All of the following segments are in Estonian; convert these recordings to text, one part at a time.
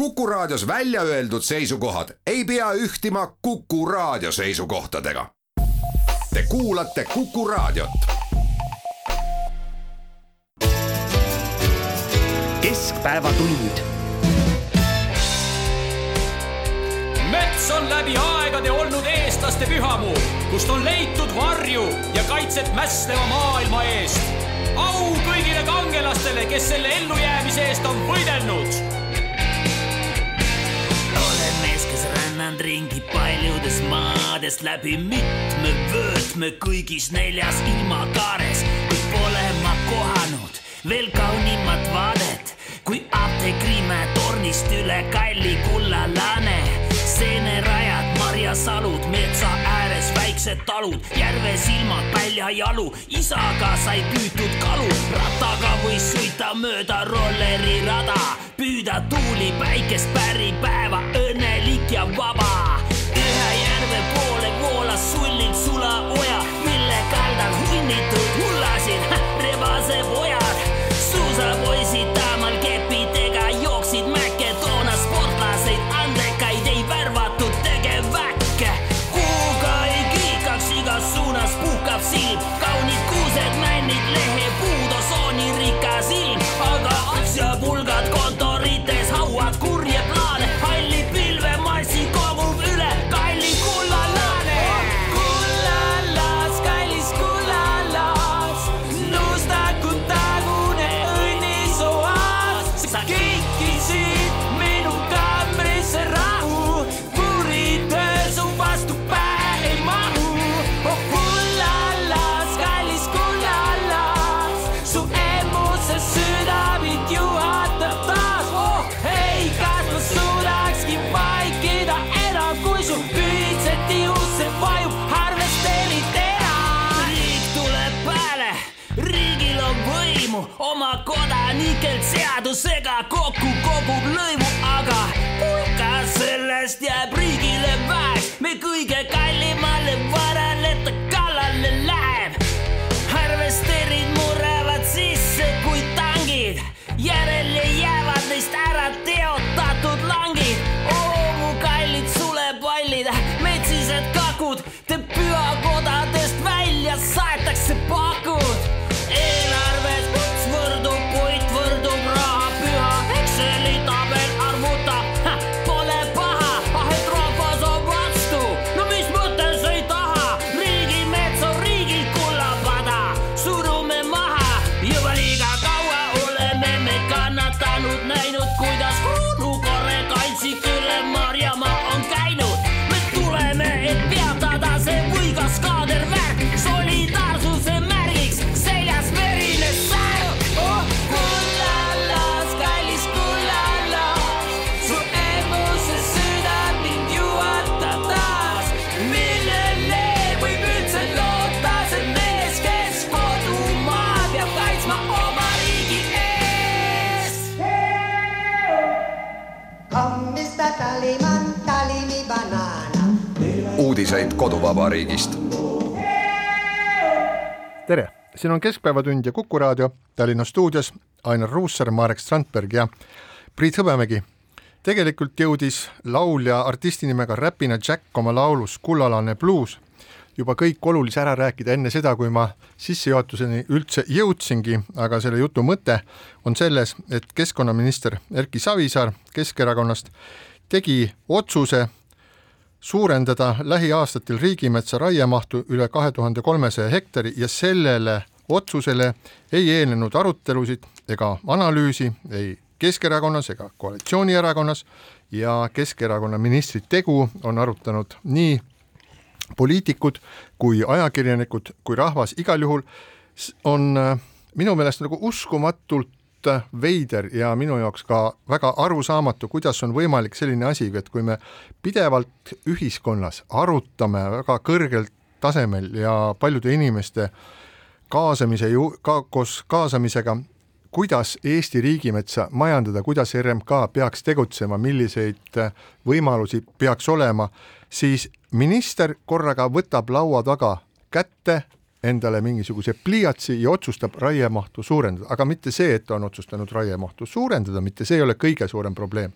Kuku Raadios välja öeldud seisukohad ei pea ühtima Kuku Raadio seisukohtadega. Te kuulate Kuku Raadiot. keskpäevatund. mets on läbi aegade olnud eestlaste pühamuu, kust on leitud varju ja kaitset mässleva maailma eest. au kõigile kangelastele, kes selle ellujäämise eest on võidelnud rännanud ringi paljudes maades läbi mitme vöötme kõigis neljas ilmakaares, kuid pole ma kohanud veel kaunimat vaadet kui apteekrimäe tornist üle kalli kulla lane. seenerajad, marjasalud, metsa ääres väiksed talud, järve silmad, päljajalu, isaga sai püütud kalu, rattaga võis sõita mööda rollerirada, püüda tuuli, päikest, päripäeva, õnnelik ja vaba. ühe järve poole voolas sullilt sulaoja, mille kaldal hunnitud hullasid rebase pojad, suusapoisid seadusega kokku kogub lõivu, aga. Hulka sellest jääb riigile uudiseid koduvabariigist. tere, siin on Keskpäevatund ja Kuku raadio Tallinna stuudios Ainar Ruussaar, Marek Strandberg ja Priit Hõbemägi. tegelikult jõudis laulja artisti nimega Räpina Jack oma laulus Kullalane bluus juba kõik olulise ära rääkida enne seda, kui ma sissejuhatuseni üldse jõudsingi, aga selle jutu mõte on selles, et keskkonnaminister Erki Savisaar Keskerakonnast tegi otsuse suurendada lähiaastatel riigimetsa raiemahtu üle kahe tuhande kolmesaja hektari ja sellele otsusele ei eelnenud arutelusid ega analüüsi ei Keskerakonnas ega koalitsioonierakonnas ja Keskerakonna ministri tegu on arutanud nii poliitikud kui ajakirjanikud kui rahvas, igal juhul on äh, minu meelest nagu uskumatult äh, veider ja minu jaoks ka väga arusaamatu, kuidas on võimalik selline asi, et kui me pidevalt ühiskonnas arutame väga kõrgel tasemel ja paljude inimeste kaasamise ju ka koos kaasamisega, kuidas Eesti riigimetsa majandada, kuidas RMK peaks tegutsema, milliseid äh, võimalusi peaks olema, siis minister korraga võtab laua taga kätte endale mingisuguse pliiatsi ja otsustab raiemahtu suurendada, aga mitte see, et ta on otsustanud raiemahtu suurendada, mitte see ei ole kõige suurem probleem,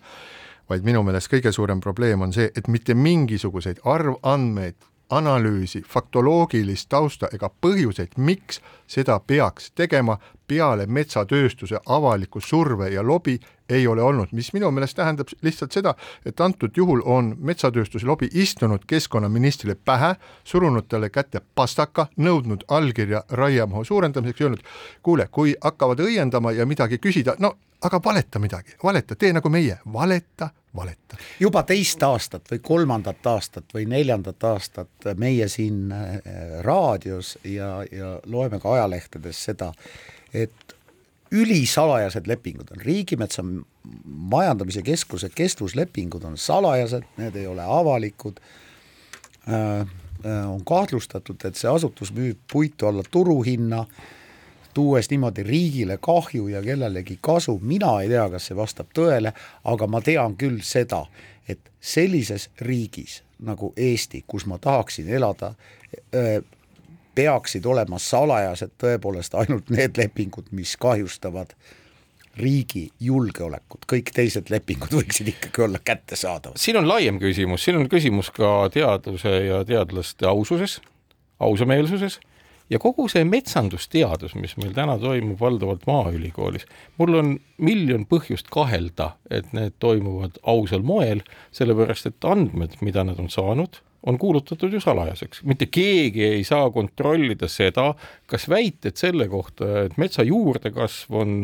vaid minu meelest kõige suurem probleem on see, et mitte mingisuguseid arvandmeid, analüüsi, faktoloogilist tausta ega põhjuseid, miks seda peaks tegema, peale metsatööstuse avaliku surve ja lobi ei ole olnud, mis minu meelest tähendab lihtsalt seda, et antud juhul on metsatööstuse lobi istunud keskkonnaministrile pähe, surunud talle kätte pastaka, nõudnud allkirja raiemahu suurendamiseks, öelnud kuule, kui hakkavad õiendama ja midagi küsida, no aga valeta midagi, valeta, tee nagu meie, valeta, valeta. juba teist aastat või kolmandat aastat või neljandat aastat meie siin äh, raadios ja, ja loeme ka ajalehtedes seda, et ülisalajased lepingud on, Riigimetsa Majandamise Keskuse kestvuslepingud on salajased, need ei ole avalikud. Äh,, äh on kahtlustatud, et see asutus müüb puitu alla turuhinna, tuues niimoodi riigile kahju ja kellelegi kasu, mina ei tea, kas see vastab tõele, aga ma tean küll seda, et sellises riigis nagu Eesti, kus ma tahaksin elada, peaksid olema salajased tõepoolest ainult need lepingud, mis kahjustavad riigi julgeolekut, kõik teised lepingud võiksid ikkagi olla kättesaadavad. siin on laiem küsimus, siin on küsimus ka teaduse ja teadlaste aususes, ausameelsuses ja kogu see metsandusteadus, mis meil täna toimub valdavalt Maaülikoolis, mul on miljon põhjust kahelda, et need toimuvad ausal moel, sellepärast et andmed, mida nad on saanud, on kuulutatud ju salajaseks, mitte keegi ei saa kontrollida seda, kas väited selle kohta, et metsa juurdekasv on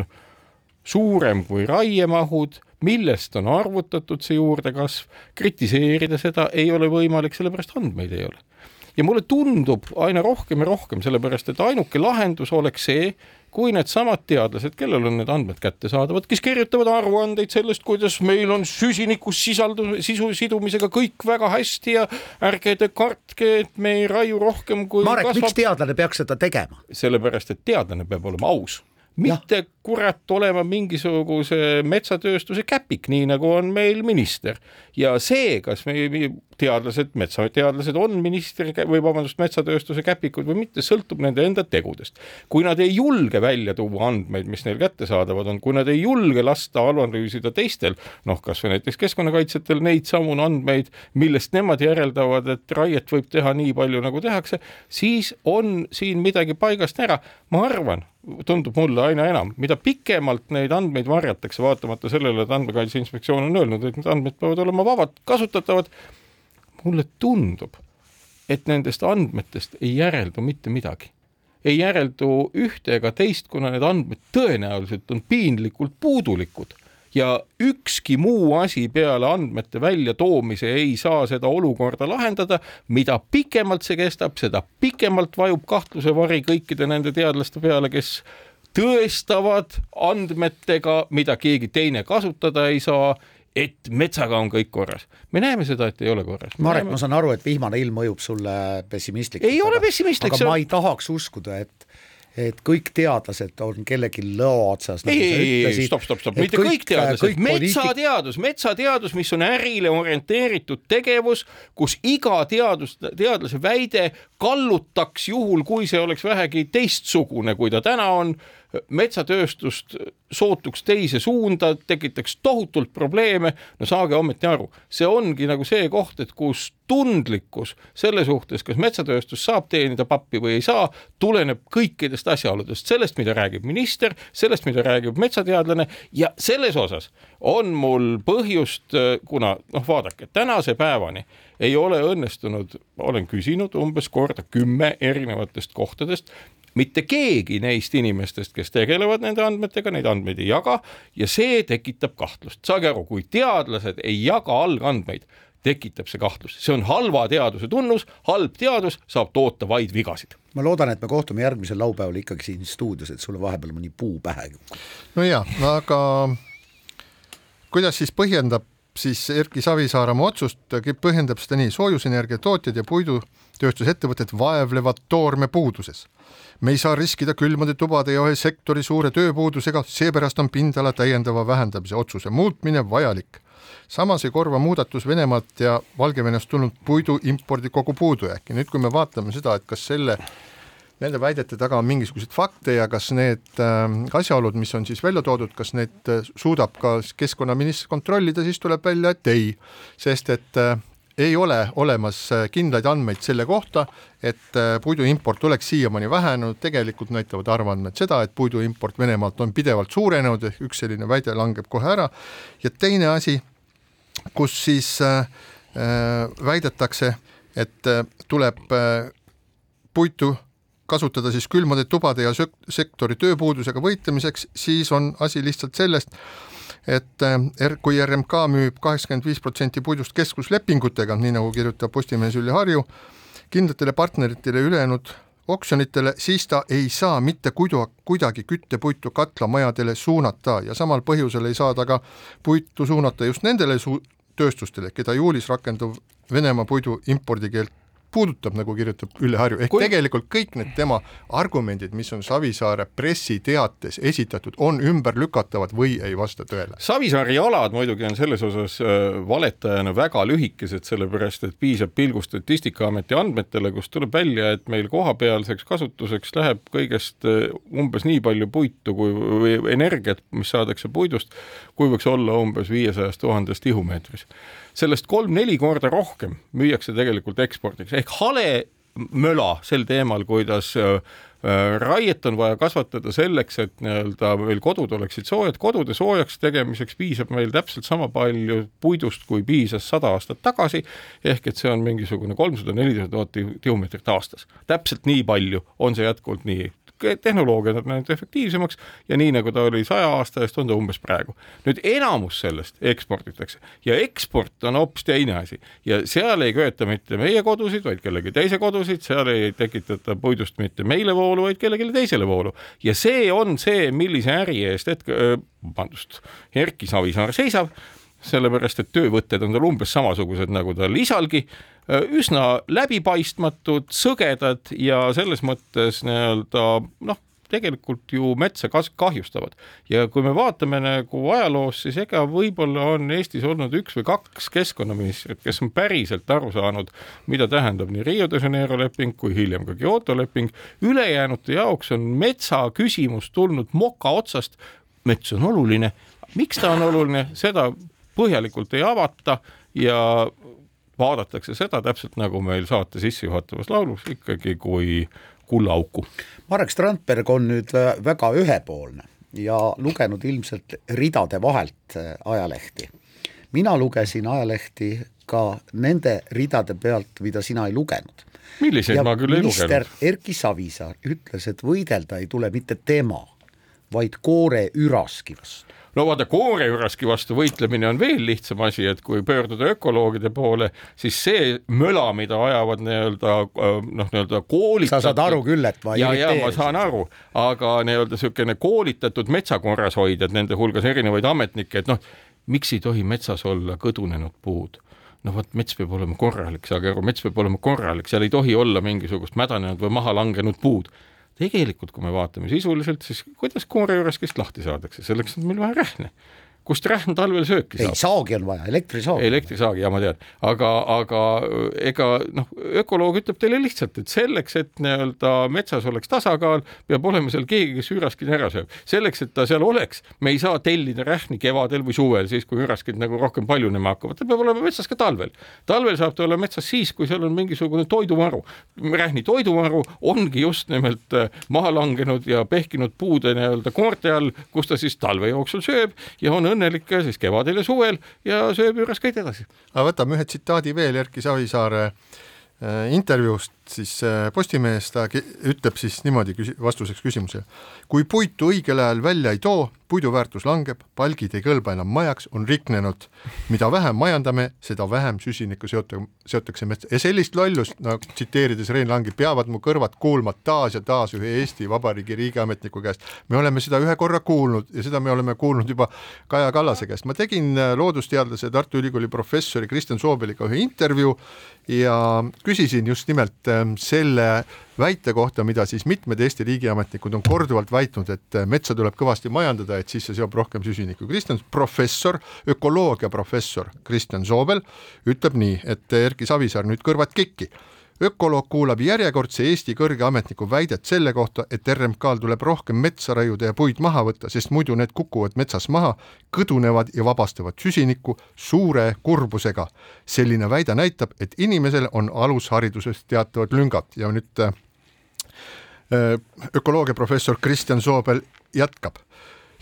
suurem kui raiemahud, millest on arvutatud see juurdekasv, kritiseerida seda ei ole võimalik, sellepärast andmeid ei ole ja mulle tundub aina rohkem ja rohkem, sellepärast et ainuke lahendus oleks see, kui needsamad teadlased, kellel on need andmed kättesaadavad, kes kirjutavad aruandeid sellest, kuidas meil on süsinikus sisaldus, sisu sidumisega kõik väga hästi ja ärge te kartke, et me ei raiu rohkem kui Marek, kasvab. miks teadlane peaks seda tegema? sellepärast, et teadlane peab olema aus mitte kurat olema mingisuguse metsatööstuse käpik, nii nagu on meil minister. ja see, kas me teadlased, metsateadlased on ministri või vabandust, metsatööstuse käpikud või mitte, sõltub nende enda tegudest. kui nad ei julge välja tuua andmeid, mis neil kättesaadavad on, kui nad ei julge lasta analüüsida teistel, noh, kasvõi näiteks keskkonnakaitsjatel neid samu andmeid, millest nemad järeldavad, et raiet võib teha nii palju, nagu tehakse, siis on siin midagi paigast ära. ma arvan, tundub mulle aina enam, mida pikemalt neid andmeid varjatakse, vaatamata sellele, et Andmekaitse Inspektsioon on öelnud, et need andmed peavad olema vabad kasutatavad, mulle tundub, et nendest andmetest ei järeldu mitte midagi. ei järeldu ühte ega teist, kuna need andmed tõenäoliselt on piinlikult puudulikud ja ükski muu asi peale andmete väljatoomise ei saa seda olukorda lahendada. mida pikemalt see kestab, seda pikemalt vajub kahtluse vari kõikide nende teadlaste peale, kes tõestavad andmetega, mida keegi teine kasutada ei saa et metsaga on kõik korras. me näeme seda, et ei ole korras. Marek näeme..., ma saan aru, et vihmane ilm mõjub sulle pessimistlikult. ei ole pessimistlik. aga ma ei tahaks uskuda, et et kõik teadlased on kellegi lõo otsas. Nagu ei, ei, ei, stopp, stopp, stopp, mitte kõik, kõik teadlased, metsateadus, metsateadus, mis on ärile orienteeritud tegevus, kus iga teadus, teadlase väide kallutaks juhul, kui see oleks vähegi teistsugune, kui ta täna on metsatööstust sootuks teise suunda, tekitaks tohutult probleeme, no saage ometi aru, see ongi nagu see koht, et kus tundlikkus selle suhtes, kas metsatööstus saab teenida pappi või ei saa, tuleneb kõikidest asjaoludest, sellest, mida räägib minister, sellest, mida räägib metsateadlane ja selles osas on mul põhjust, kuna noh, vaadake, tänase päevani ei ole õnnestunud, olen küsinud umbes korda kümme erinevatest kohtadest, mitte keegi neist inimestest, kes tegelevad nende andmetega, neid andmeid ei jaga ja see tekitab kahtlust. saage aru, kui teadlased ei jaga algandmeid, tekitab see kahtlust, see on halva teaduse tunnus, halb teadus saab toota vaid vigasid. ma loodan, et me kohtume järgmisel laupäeval ikkagi siin stuudios, et sulle vahepeal mõni puu pähe ei kuku. no ja, aga kuidas siis põhjendab siis Erki Savisaar oma otsust, põhjendab seda nii, soojusenergia tootjad ja puidutööstusettevõtted vaevlevad toorme puuduses me ei saa riskida külmade tubade ja ühe sektori suure tööpuudusega, seepärast on pindala täiendava vähendamise otsuse muutmine vajalik. samas ei korva muudatus Venemaalt ja Valgevenest tulnud puidu impordi kogu puudujääki. nüüd, kui me vaatame seda, et kas selle nende väidete taga on mingisuguseid fakte ja kas need äh, asjaolud, mis on siis välja toodud, kas need äh, suudab ka keskkonnaminister kontrollida, siis tuleb välja, et ei, sest et äh, ei ole olemas äh, kindlaid andmeid selle kohta, et äh, puidu import oleks siiamaani vähenenud, tegelikult näitavad arvandmed seda, et puidu import Venemaalt on pidevalt suurenenud, ehk üks selline väide langeb kohe ära, ja teine asi, kus siis äh, äh väidetakse, et tuleb äh, puitu kasutada siis külmade tubade ja sektori tööpuudusega võitlemiseks, siis on asi lihtsalt sellest, et äh, kui RMK müüb kaheksakümmend viis protsenti puidust keskuslepingutega, nii nagu kirjutab Postimehes Ülle Harju, kindlatele partneritele ülejäänud oksjonitele, siis ta ei saa mitte kuidu, kuidagi küttepuitu katlamajadele suunata ja samal põhjusel ei saa ta ka puitu suunata just nendele su-, tööstustele, keda juulis rakenduv Venemaa puidu impordikeeld puudutab, nagu kirjutab Ülle Harju, ehk Kui... tegelikult kõik need tema argumendid, mis on Savisaare pressiteates esitatud, on ümberlükatavad või ei vasta tõele. Savisaare jalad muidugi on selles osas äh, valetajana väga lühikesed, sellepärast et piisab pilgust Statistikaameti andmetele, kust tuleb välja, et meil kohapealseks kasutuseks läheb kõigest äh, umbes nii palju puitu kui, või energiat, mis saadakse puidust, kui võiks olla umbes viiesajast tuhandest tihumeetris sellest kolm-neli korda rohkem müüakse tegelikult ekspordiks. Ehk hale möla sel teemal, kuidas äh, äh, raiet on vaja kasvatada selleks, et nii-öelda meil kodud oleksid soojad, kodude soojaks tegemiseks piisab meil täpselt sama palju puidust, kui piisas sada aastat tagasi, ehk et see on mingisugune kolmsada, nelisada tuhat tihumeetrit aastas. täpselt nii palju on see jätkuvalt nii tehnoloogiad on läinud efektiivsemaks ja nii, nagu ta oli saja aasta eest, on ta umbes praegu. nüüd enamus sellest eksporditakse ja eksport on hoopis teine asi ja seal ei köeta mitte meie kodusid, vaid kellegi teise kodusid, seal ei tekitata puidust mitte meile voolu, vaid kellelegi teisele voolu. ja see on see, millise äri eest hetke, vabandust, Erki Savisaar seisab sellepärast et töövõtted on tal umbes samasugused nagu tal isalgi, üsna läbipaistmatud, sõgedad ja selles mõttes nii-öelda noh, tegelikult ju metsa kahjustavad. ja kui me vaatame nagu ajaloos, siis ega võib-olla on Eestis olnud üks või kaks keskkonnaministrit, kes on päriselt aru saanud, mida tähendab nii Rio de Janeiro leping kui hiljem ka Kyoto leping, ülejäänute jaoks on metsa küsimus tulnud moka otsast, mets on oluline, miks ta on oluline, seda põhjalikult ei avata ja vaadatakse seda täpselt nagu meil saate sissejuhatavas laulus ikkagi kui kullaauku. Marek Strandberg on nüüd väga ühepoolne ja lugenud ilmselt ridade vahelt äh, ajalehti. mina lugesin ajalehti ka nende ridade pealt, mida sina ei lugenud. milliseid ja ma küll ei lugenud. Erki Savisaar ütles, et võidelda ei tule mitte tema, vaid koore üraski vastu no vaata, kooreüraski vastu võitlemine on veel lihtsam asi, et kui pöörduda ökoloogide poole, siis see möla, mida ajavad nii-öelda äh, noh, nii-öelda koolitatud. sa saad aru küll, et ma ja, ja ma saan aru, aga nii-öelda niisugune koolitatud metsa korrashoidjad, nende hulgas erinevaid ametnikke, et noh, miks ei tohi metsas olla kõdunenud puud? No vot, mets peab olema korralik, saage aru, mets peab olema korralik, seal ei tohi olla mingisugust mädanenud või maha langenud puud tegelikult, kui me vaatame sisuliselt, siis kuidas koore juures kest lahti saadakse, selleks on meil vaja rähne kust rähn talvel sööki saab. ei, saagi on vaja, elektrisaagi. elektrisaagi, ja ma tean, aga, aga ega noh, ökoloog ütleb teile lihtsalt, et selleks, et nii-öelda metsas oleks tasakaal, peab olema seal keegi, kes üraskid ära sööb. selleks, et ta seal oleks, me ei saa tellida rähni kevadel või suvel, siis kui üraskid nagu rohkem paljunema hakkavad, ta peab olema metsas ka talvel. talvel saab ta olla metsas siis, kui seal on mingisugune toiduvaru. rähni toiduvaru ongi just nimelt äh, maha langenud ja pehkinud puude nii-öelda koorte all, kus ta siis talve jooksul sööb ja on õnnelik siis kevadel ja suvel ja sööb kõik edasi. aga võtame ühe tsitaadi veel Erki Savisaare äh, intervjuust siis äh, Postimehes, ta ütleb siis niimoodi küsi-, vastuseks küsimusele. kui puitu õigel ajal välja ei too, puidu väärtus langeb, palgid ei kõlba enam majaks, on riknenud. mida vähem majandame, seda vähem süsinikku seota-, seotakse metsa ja sellist lollust, no tsiteerides Rein Langi, peavad mu kõrvad kuulma taas ja taas ühe Eesti Vabariigi riigiametniku käest. me oleme seda ühe korra kuulnud ja seda me oleme kuulnud juba Kaja Kallase käest. ma tegin äh, loodusteadlase Tartu Ülikooli professori Kristjan Soobeliga ühe intervjuu ja küsisin just nimelt äh, selle väite kohta, mida siis mitmed Eesti riigiametnikud on korduvalt väitnud, et metsa tuleb kõvasti majandada, et siis see seob rohkem süsinikku. Kristjan, professor, ökoloogia professor Kristjan Soobel ütleb nii, et Erki Savisaar nüüd kõrvad kikki ökoloog kuulab järjekordse Eesti kõrge ametniku väidet selle kohta, et RMK-l tuleb rohkem metsa raiuda ja puid maha võtta, sest muidu need kukuvad metsas maha, kõdunevad ja vabastavad süsinikku suure kurbusega. selline väide näitab, et inimesel on alushariduses teatavad lüngad ja nüüd äh, ökoloogiaprofessor Kristjan Soobel jätkab.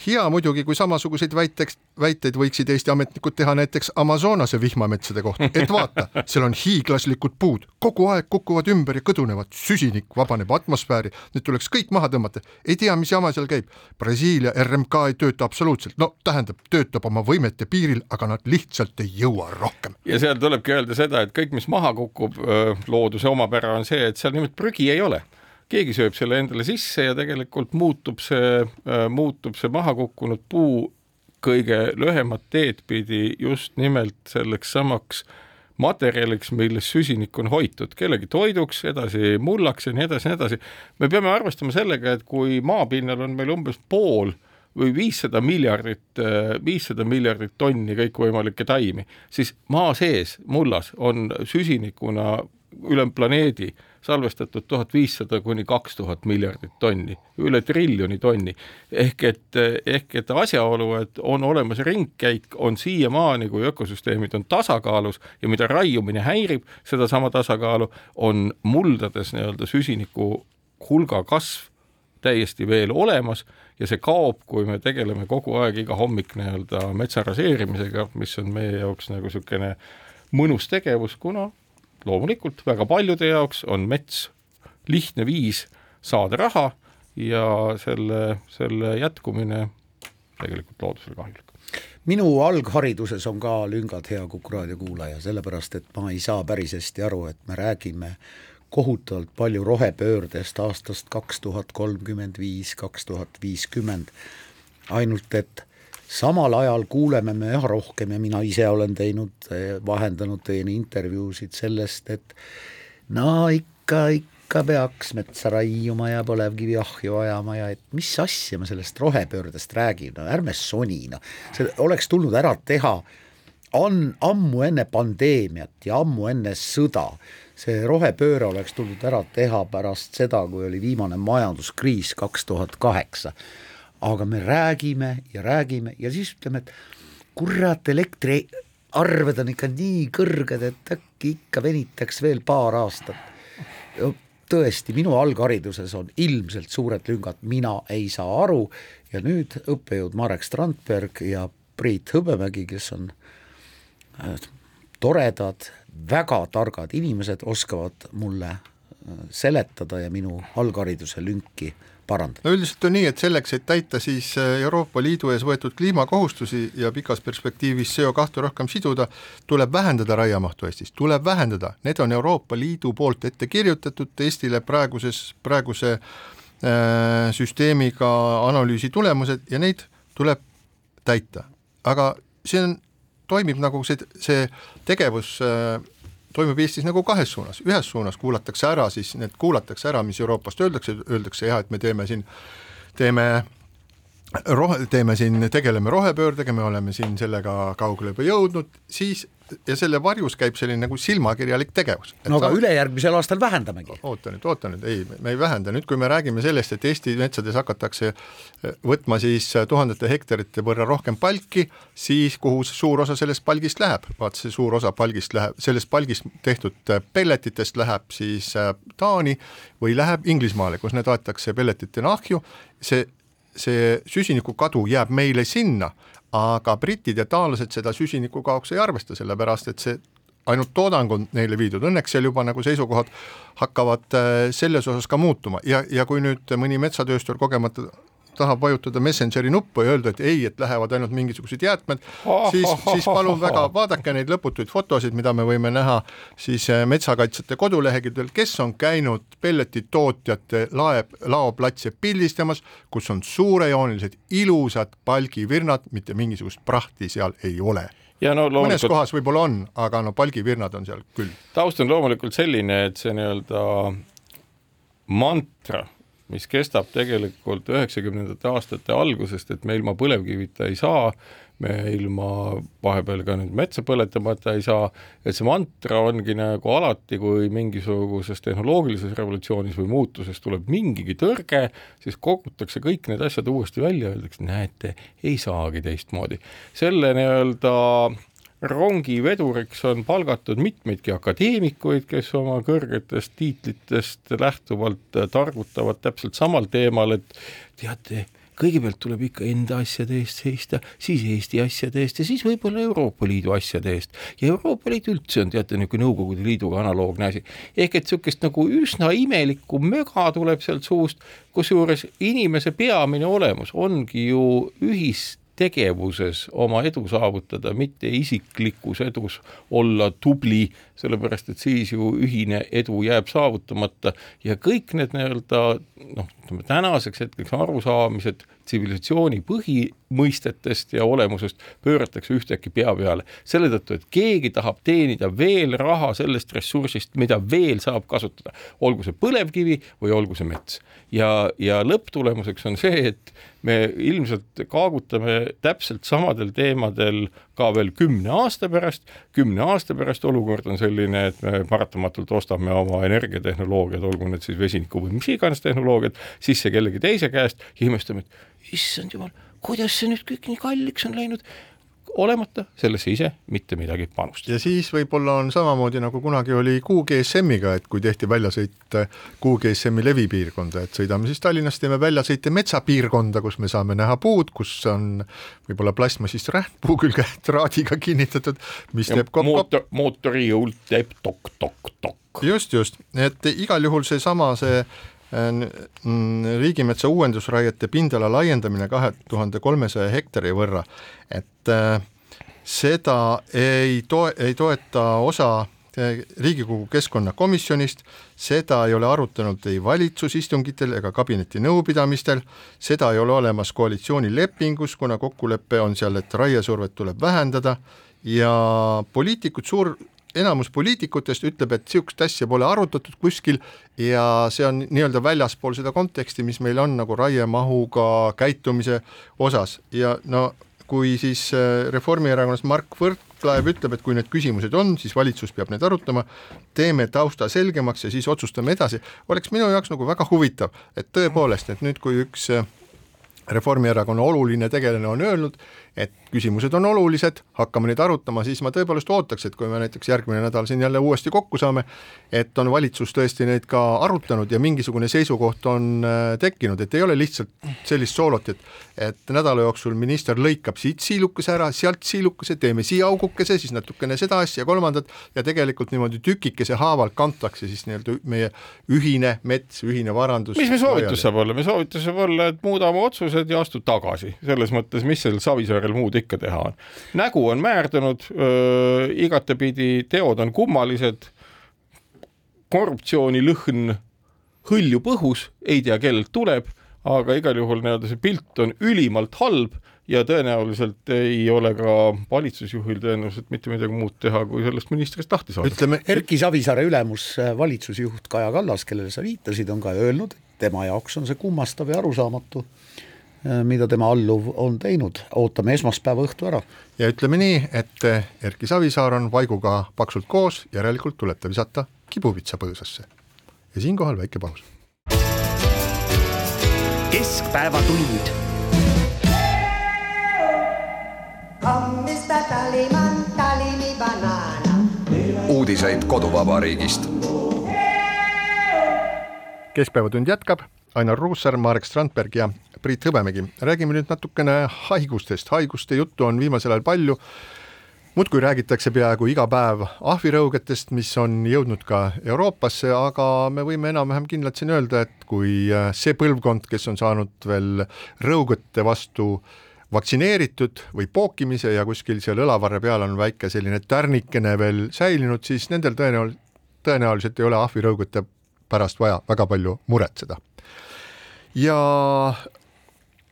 Hea muidugi, kui samasuguseid väiteks, väiteid võiksid Eesti ametnikud teha näiteks Amazonase vihmametsade kohta, et vaata, seal on hiiglaslikud puud, kogu aeg kukuvad ümber ja kõdunevad, süsinik vabaneb atmosfääri, need tuleks kõik maha tõmmata, ei tea, mis jama seal käib. Brasiilia RMK ei tööta absoluutselt, no tähendab, töötab oma võimete piiril, aga nad lihtsalt ei jõua rohkem. ja seal tulebki öelda seda, et kõik, mis maha kukub, looduse omapära on see, et seal nimelt prügi ei ole keegi sööb selle endale sisse ja tegelikult muutub see, äh, muutub see maha kukkunud puu kõige lühemat teed pidi just nimelt selleks samaks materjaliks, milles süsinik on hoitud, kellegi toiduks, edasi mullaks ja nii edasi ja nii edasi. me peame arvestama sellega, et kui maapinnal on meil umbes pool või viissada miljardit, äh, viissada miljardit tonni kõikvõimalikke taimi, siis maa sees mullas on süsinikuna üle planeedi salvestatud tuhat viissada kuni kaks tuhat miljardit tonni, üle triljoni tonni. ehk et, ehk et asjaolu, et on olemas ringkäik, on siiamaani, kui ökosüsteemid on tasakaalus ja mida raiumine häirib sedasama tasakaalu, on muldades nii-öelda süsiniku hulga kasv täiesti veel olemas ja see kaob, kui me tegeleme kogu aeg iga hommik nii-öelda metsa raseerimisega, mis on meie jaoks nagu niisugune mõnus tegevus, kuna loomulikult väga paljude jaoks on mets lihtne viis saada raha ja selle, selle jätkumine tegelikult loodusele kahjulik. minu alghariduses on ka lüngad, hea Kuku raadio kuulaja, sellepärast et ma ei saa päris hästi aru, et me räägime kohutavalt palju rohepöördest aastast kaks tuhat kolmkümmend viis, kaks tuhat viiskümmend, ainult et samal ajal kuuleme me üha rohkem ja mina ise olen teinud, vahendanud teieni intervjuusid sellest, et no ikka, ikka peaks metsa raiuma ja põlevkivi ahju ajama ja et mis asja ma sellest rohepöördest räägin, no ärme soni, noh, see oleks tulnud ära teha on ammu enne pandeemiat ja ammu enne sõda, see rohepööre oleks tulnud ära teha pärast seda, kui oli viimane majanduskriis kaks tuhat kaheksa aga me räägime ja räägime ja siis ütleme, et kurat, elektriarved on ikka nii kõrged, et äkki ikka venitaks veel paar aastat. tõesti, minu alghariduses on ilmselt suured lüngad, mina ei saa aru ja nüüd õppejõud Marek Strandberg ja Priit Hõbemägi, kes on äh, toredad, väga targad inimesed, oskavad mulle äh, seletada ja minu alghariduse lünki parandada? no üldiselt on nii, et selleks, et täita siis äh, Euroopa Liidu ees võetud kliimakohustusi ja pikas perspektiivis CO2 rohkem siduda, tuleb vähendada raiemahtu Eestis, tuleb vähendada, need on Euroopa Liidu poolt ette kirjutatud Eestile praeguses, praeguse äh, süsteemiga analüüsi tulemused ja neid tuleb täita, aga see on, toimib nagu see, see tegevus äh, toimub Eestis nagu kahes suunas, ühes suunas kuulatakse ära siis need, kuulatakse ära, mis Euroopast öeldakse, öeldakse jah, et me teeme siin, teeme rohe, teeme siin, tegeleme rohepöördega, me oleme siin sellega kaugele juba jõudnud, siis ja selle varjus käib selline nagu silmakirjalik tegevus. no aga ta... ülejärgmisel aastal vähendamegi. oota nüüd, oota nüüd, ei, me ei vähenda, nüüd kui me räägime sellest, et Eesti metsades hakatakse eh, võtma siis tuhandete hektarite võrra rohkem palki, siis kuhu suur osa sellest palgist läheb, vaat see suur osa palgist läheb, sellest palgist tehtud eh, pelletitest läheb siis eh, Taani või läheb Inglismaale, kus need aetakse pelletitena ahju, see see süsiniku kadu jääb meile sinna, aga britid ja taanlased seda süsiniku kaoks ei arvesta, sellepärast et see ainult toodang on neile viidud, õnneks seal juba nagu seisukohad hakkavad äh, selles osas ka muutuma. Ja, ja kui nüüd mõni metsatööstur kogemata tahab vajutada Messengeri nuppu ja öelda, et ei, et lähevad ainult mingisugused jäätmed, siis, siis palun väga, vaadake neid lõputuid fotosid, mida me võime näha siis äh, metsakaitsjate koduleheküljel, kes on käinud pelletitootjate laeb, laoplatse pildistamas, kus on suurejoonelised ilusad palgivirnad, mitte mingisugust prahti seal ei ole ja no loomulikult mõnes kohas võib-olla on, aga no palgivirnad on seal küll. taust on loomulikult selline, et see nii-öelda mantra mis kestab tegelikult üheksakümnendate aastate algusest, et me ilma põlevkivita ei saa, me ilma vahepeal ka nüüd metsa põletamata ei saa, et see mantra ongi nagu alati, kui mingisuguses tehnoloogilises revolutsioonis või muutuses tuleb mingigi tõrge, siis kogutakse kõik need asjad uuesti välja, öeldakse, näete, ei saagi teistmoodi. selle nii-öelda rongi veduriks on palgatud mitmeidki akadeemikuid, kes oma kõrgetest tiitlitest lähtuvalt targutavad täpselt samal teemal, et teate, kõigepealt tuleb ikka enda asjade eest seista, siis Eesti asjade eest ja siis võib-olla Euroopa Liidu asjade eest. ja Euroopa Liit üldse on teate niisugune Nõukogude Liiduga analoogne asi. ehk et niisugust nagu üsna imelikku möga tuleb sealt suust, kusjuures inimese peamine olemus ongi ju ühis tegevuses oma edu saavutada, mitte isiklikus edus olla tubli, sellepärast et siis ju ühine edu jääb saavutamata. Ja kõik need nii-öelda noh, ütleme tänaseks hetkeks arusaamised tsivilisatsiooni põhimõistetest ja olemusest pööratakse ühtäkki pea peale. selle tõttu, et keegi tahab teenida veel raha sellest ressursist, mida veel saab kasutada, olgu see põlevkivi või olgu see mets. ja, ja lõpptulemuseks on see, et me ilmselt kaagutame täpselt samadel teemadel ka veel kümne aasta pärast, kümne aasta pärast olukord on selline, et me paratamatult ostame oma energiatehnoloogiad, olgu need siis vesiniku või mis iganes tehnoloogiad, sisse kellegi teise käest ja imestame, et issand jumal, kuidas see nüüd kõik nii kalliks on läinud olemata sellesse ise mitte midagi panustada. ja siis võib-olla on samamoodi nagu kunagi oli QGSM-iga, et kui tehti väljasõit QGSM-i levipiirkonda, et sõidame siis Tallinnast, teeme väljasõite metsapiirkonda, kus me saame näha puud, kus on võib-olla plastmassist rähtpuu külge traadiga kinnitatud, mis ja teeb kopp-kopp. mootor, mootori jõult teeb tok-tok-tok. just, just, et igal juhul seesama, see mm, riigimetsa uuendusraiete pindala laiendamine kahe tuhande kolmesaja hektari võrra, et äh, seda ei toe-, ei toeta osa äh, Riigikogu keskkonnakomisjonist, seda ei ole arutanud ei valitsusistungitel ega kabineti nõupidamistel, seda ei ole olemas koalitsioonilepingus, kuna kokkulepe on seal, et raiesurvet tuleb vähendada ja poliitikud, suur enamus poliitikutest ütleb, et niisugust asja pole arutatud kuskil ja see on nii-öelda väljaspool seda konteksti, mis meil on nagu raiemahuga käitumise osas. Ja no kui siis äh, Reformierakonnast Mark Võrklaev ütleb, et kui need küsimused on, siis valitsus peab need arutama, teeme tausta selgemaks ja siis otsustame edasi, oleks minu jaoks nagu väga huvitav, et tõepoolest, et nüüd, kui üks äh, Reformierakonna oluline tegelane on öelnud, et küsimused on olulised, hakkame neid arutama, siis ma tõepoolest ootaks, et kui me näiteks järgmine nädal siin jälle uuesti kokku saame, et on valitsus tõesti neid ka arutanud ja mingisugune seisukoht on äh, tekkinud, et ei ole lihtsalt sellist soolot, et et nädala jooksul minister lõikab siit siilukese ära, sealt siilukese, teeme siia augukese, siis natukene seda asja, kolmandat ja tegelikult niimoodi tükikese haaval kantakse siis nii-öelda meie ühine mets, ühine varandus. mis meie soovitus saab olla, meie soovitus saab olla, et muudame otsused ja astu tagasi, selles mõttes, mis seal Savisaarel muud ikka teha on. nägu on määrdunud, igatepidi teod on kummalised, korruptsioonilõhn hõljub õhus, ei tea, kellelt tuleb, aga igal juhul nii-öelda see pilt on ülimalt halb ja tõenäoliselt ei ole ka valitsusjuhil tõenäoliselt mitte midagi muud teha, kui sellest ministrist lahti saada. ütleme, Erki Savisaare ülemus, valitsusjuht Kaja Kallas, kellele sa viitasid, on ka öelnud, tema jaoks on see kummastav ja arusaamatu, mida tema alluv on teinud, ootame esmaspäeva õhtu ära. ja ütleme nii, et Erki Savisaar on Vaiguga paksult koos, järelikult tuleb ta visata kibuvitsa põõsasse. ja siinkohal väike paus. keskpäevatund Come Mr. Tallyman, tally me banana. uudiseid koduvabariigist. keskpäevatund jätkab, Ainar Ruussaar, Marek Strandberg ja Priit Hõbemägi. räägime nüüd natukene haigustest, haiguste juttu on viimasel ajal palju, muudkui räägitakse peaaegu iga päev ahvirõugetest, mis on jõudnud ka Euroopasse, aga me võime enam-vähem kindlalt siin öelda, et kui äh, see põlvkond, kes on saanud veel rõugete vastu vaktsineeritud või pookimise ja kuskil seal õlavarre peal on väike selline tärnikene veel säilinud, siis nendel tõenäol-, tõenäoliselt ei ole ahvirõugete pärast vaja väga palju muretseda. ja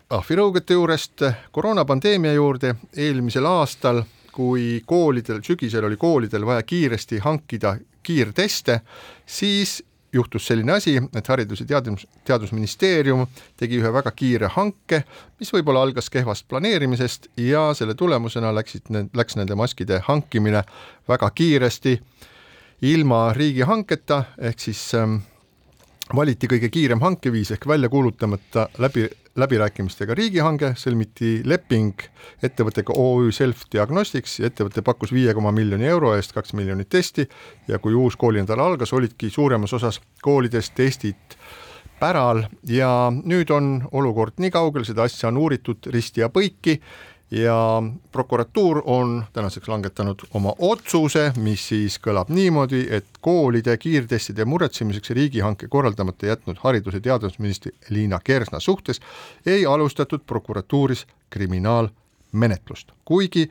ahvirõugete juurest koroonapandeemia juurde eelmisel aastal, kui koolidel, sügisel oli koolidel vaja kiiresti hankida kiirteste, siis juhtus selline asi, et Haridus- ja Teadus, Teadusministeerium tegi ühe väga kiire hanke, mis võib-olla algas kehvast planeerimisest ja selle tulemusena läksid, läks nende maskide hankimine väga kiiresti ilma riigihanketa, ehk siis ähm, valiti kõige kiirem hankeviis ehk välja kuulutamata läbi, läbirääkimistega riigihange, sõlmiti leping ettevõttega OÜ Self Diagnostics ja ettevõte pakkus viie koma miljoni euro eest kaks miljonit testi ja kui uus koolinädal algas, olidki suuremas osas koolides testid päral. Ja nüüd on olukord nii kaugel, seda asja on uuritud risti ja põiki ja prokuratuur on tänaseks langetanud oma otsuse, mis siis kõlab niimoodi, et koolide kiirtestide muretsemiseks riigihanke korraldamata jätnud haridus- ja teadusministri Liina Kersna suhtes ei alustatud prokuratuuris kriminaalmenetlust, kuigi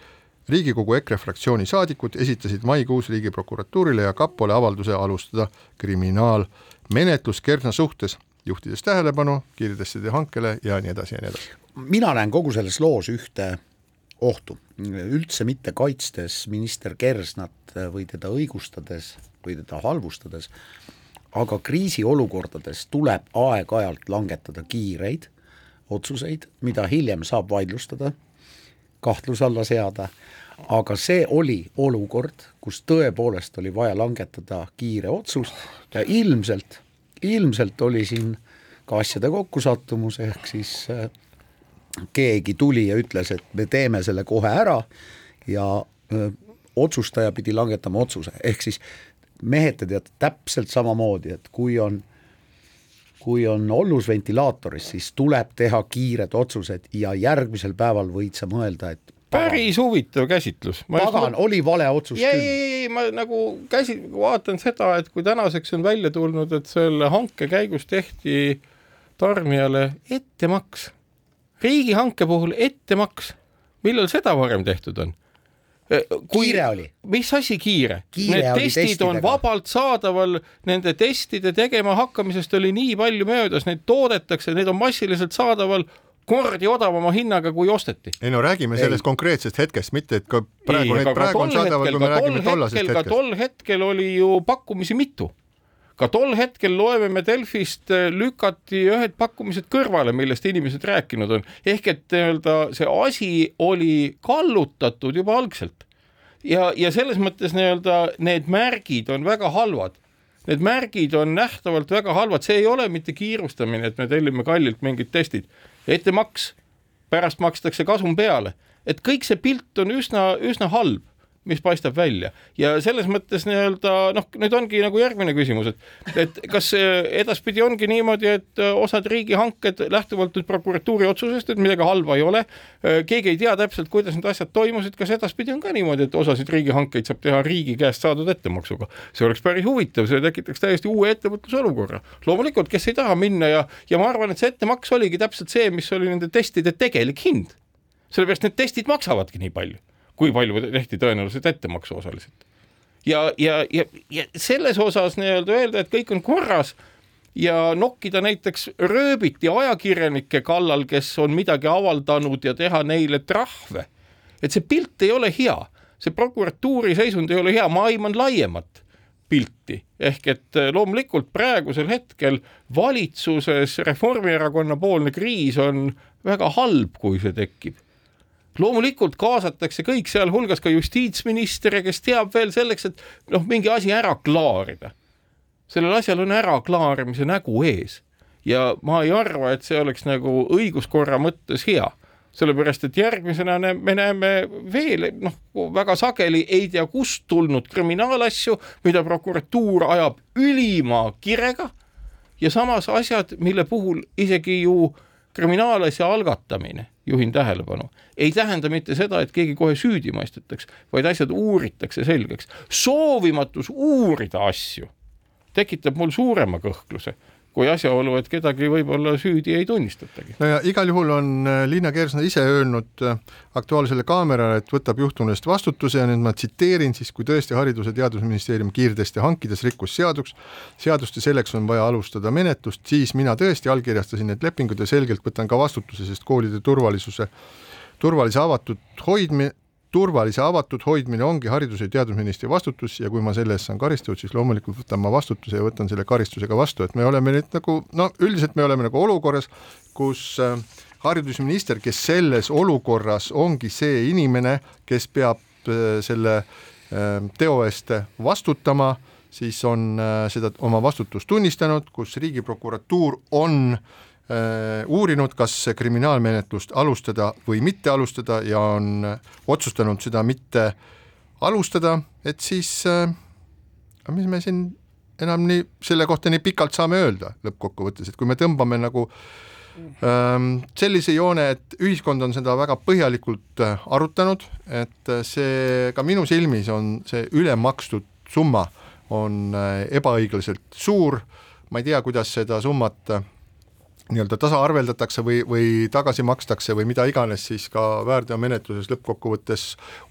Riigikogu EKRE fraktsiooni saadikud esitasid maikuus Riigiprokuratuurile ja kapole avalduse alustada kriminaalmenetlus Kersna suhtes, juhtides tähelepanu kiirtestide hankele ja nii edasi ja nii edasi. Mina näen kogu selles loos ühte ohtu, üldse mitte kaitstes minister Kersnat või teda õigustades või teda halvustades, aga kriisiolukordades tuleb aeg-ajalt langetada kiireid otsuseid, mida hiljem saab vaidlustada, kahtluse alla seada, aga see oli olukord, kus tõepoolest oli vaja langetada kiire otsus ja ilmselt, ilmselt oli siin ka asjade kokkusattumus, ehk siis äh, keegi tuli ja ütles, et me teeme selle kohe ära ja öö, otsustaja pidi langetama otsuse, ehk siis mehed, te teate täpselt samamoodi, et kui on kui on ollus ventilaatoris, siis tuleb teha kiired otsused ja järgmisel päeval võid sa mõelda, et päris huvitav käsitlus. pagan oli vale otsus ei, küll. ei, ei, ma nagu käsi-, vaatan seda, et kui tänaseks on välja tulnud, et selle hanke käigus tehti tarnijale ettemaks riigihanke puhul ettemaks, millal seda varem tehtud on? Äh, kui, kiire oli. mis asi kiire? kiire? Need testid testidega. on vabalt saadaval, nende testide tegema hakkamisest oli nii palju möödas, neid toodetakse, need on massiliselt saadaval kordi odavama hinnaga, kui osteti. ei no räägime sellest ei. konkreetsest hetkest, mitte et ka praegu ei, neid praegu on saadaval, kui me räägime tollasest hetkest. ka tol hetkel oli ju pakkumisi mitu ka tol hetkel loeme me Delfist, äh, lükati ühed pakkumised kõrvale, millest inimesed rääkinud on, ehk et nii-öelda see asi oli kallutatud juba algselt. ja, ja selles mõttes nii-öelda need märgid on väga halvad. Need märgid on nähtavalt väga halvad, see ei ole mitte kiirustamine, et me tellime kallilt mingid testid, ettemaks, pärast makstakse kasum peale, et kõik see pilt on üsna, üsna halb mis paistab välja. Ja selles mõttes nii-öelda noh, nüüd ongi nagu järgmine küsimus, et, et kas edaspidi ongi niimoodi, et äh, osad riigihanked lähtuvalt nüüd prokuratuuri otsusest, et midagi halba ei ole, äh, keegi ei tea täpselt, kuidas need asjad toimusid, kas edaspidi on ka niimoodi, et osasid riigihankeid saab teha riigi käest saadud ettemaksuga, see oleks päris huvitav, see tekitaks täiesti uue ettevõtlusolukorra. loomulikult, kes ei taha minna ja, ja ma arvan, et see ettemaks oligi täpselt see, mis oli nende testide tegelik hind. Sellepärast need testid maksavadki nii palju kui palju tehti tõenäoliselt ettemaksu osaliselt. ja, ja, ja, ja selles osas nii-öelda öelda, et kõik on korras ja nokkida näiteks rööbiti ajakirjanike kallal, kes on midagi avaldanud ja teha neile trahve. et see pilt ei ole hea, see prokuratuuri seisund ei ole hea, ma aiman laiemat pilti, ehk et loomulikult praegusel hetkel valitsuses Reformierakonna poolne kriis on väga halb, kui see tekib loomulikult kaasatakse kõik, sealhulgas ka justiitsminister, kes teab veel selleks, et noh, mingi asi ära klaarida. sellel asjal on äraklaarimise nägu ees. Ja ma ei arva, et see oleks nagu õiguskorra mõttes hea. Sellepärast et järgmisena me näeme veel noh, väga sageli ei tea kust tulnud kriminaalasju, mida prokuratuur ajab ülima kirega. Ja samas asjad, mille puhul isegi ju kriminaalasja algatamine juhin tähelepanu, ei tähenda mitte seda, et keegi kohe süüdi mõistetakse, vaid asjad uuritakse selgeks. soovimatus uurida asju tekitab mul suurema kõhkluse kui asjaolu, et kedagi võib-olla süüdi ei tunnistatagi. no ja igal juhul on äh, Liina Kersna ise öelnud äh, Aktuaalsele Kaamerale, et võtab juhtunu eest vastutuse ja nüüd ma tsiteerin siis, kui tõesti Haridus- ja Teadusministeerium kiirteste hankides rikkus seadust, seadust ja selleks on vaja alustada menetlust, siis mina tõesti allkirjastasin need lepingud ja selgelt võtan ka vastutuse, sest koolide turvalisuse, turvalise avatud hoidmine, turvalise avatud hoidmine ongi haridus- ja teadusministri vastutus ja kui ma selle eest saan karistatud, siis loomulikult võtan ma vastutuse ja võtan selle karistuse ka vastu, et me oleme nüüd nagu no üldiselt me oleme nagu olukorras, kus äh, haridusminister, kes selles olukorras ongi see inimene, kes peab äh, selle äh, teo eest vastutama, siis on äh, seda oma vastutust tunnistanud, kus Riigiprokuratuur on uurinud, kas kriminaalmenetlust alustada või mitte alustada ja on otsustanud seda mitte alustada, et siis mis me siin enam nii selle kohta nii pikalt saame öelda lõppkokkuvõttes, et kui me tõmbame nagu äh, Ehm, sellise joone, et ühiskond on seda väga põhjalikult äh, arutanud, et äh, see ka minu silmis on see ülemakstud summa on äh, ebaõiglaselt suur, ma ei tea, kuidas seda summat nii-öelda tasaarveldatakse või, või tagasi makstakse või mida iganes siis ka väärteomenetluses lõppkokkuvõttes